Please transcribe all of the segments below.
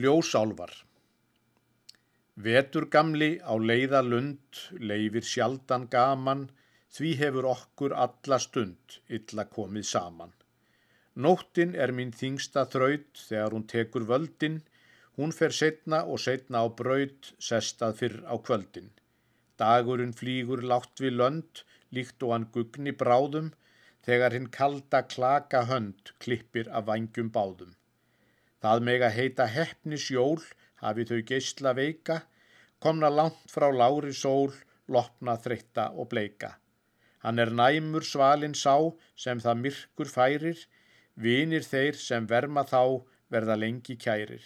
Ljósálvar Vetur gamli á leiða lund, leifir sjaldan gaman, því hefur okkur alla stund illa komið saman. Nóttin er mín þingsta þraut þegar hún tekur völdin, hún fer setna og setna á braut, sestað fyrr á kvöldin. Dagurinn flýgur látt við lönd, líkt og hann gugni bráðum, þegar hinn kalda klaka hönd klippir af vangjum báðum. Það meg að heita heppni sjól, hafi þau geysla veika, komna langt frá lári sól, lopna þreytta og bleika. Hann er næmur svalin sá sem það myrkur færir, vinir þeir sem verma þá verða lengi kærir.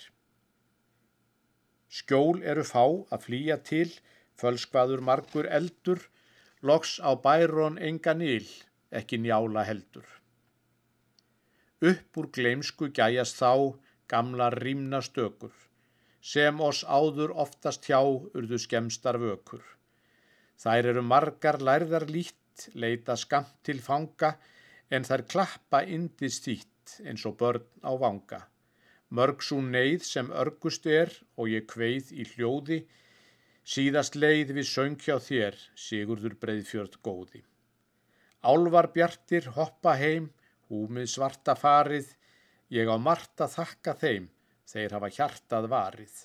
Skjól eru fá að flýja til, fölskvaður margur eldur, loks á bærón enga nýl, ekki njála heldur. Upp úr gleimsku gæjast þá, gamlar rýmna stökur, sem oss áður oftast hjá urðu skemstar vökur. Þær eru margar lærðar lít, leita skamt til fanga, en þær klappa indi stýtt eins og börn á vanga. Mörg svo neyð sem örgust er og ég kveið í hljóði, síðast leið við söng hjá þér, Sigurður Breiðfjörð góði. Álvar bjartir hoppa heim, húmið svarta farið, Ég á margt að þakka þeim, þeir hafa hjartað varið.